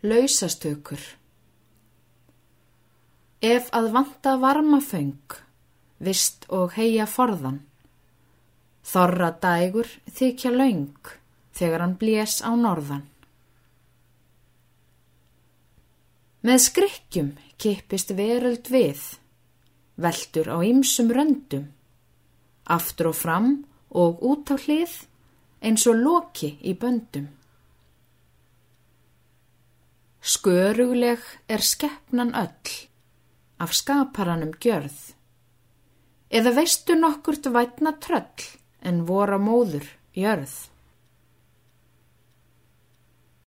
lausastökur. Ef að vanta varmaföng, vist og heia forðan, þorra dægur þykja laung þegar hann blés á norðan. Með skrikkjum kippist veröld við, veldur á ymsum röndum, aftur og fram og út á hlið eins og loki í böndum. Skörugleg er skeppnan öll, af skaparanum gjörð, eða veistu nokkurt vætna tröll en voru á móður jörð.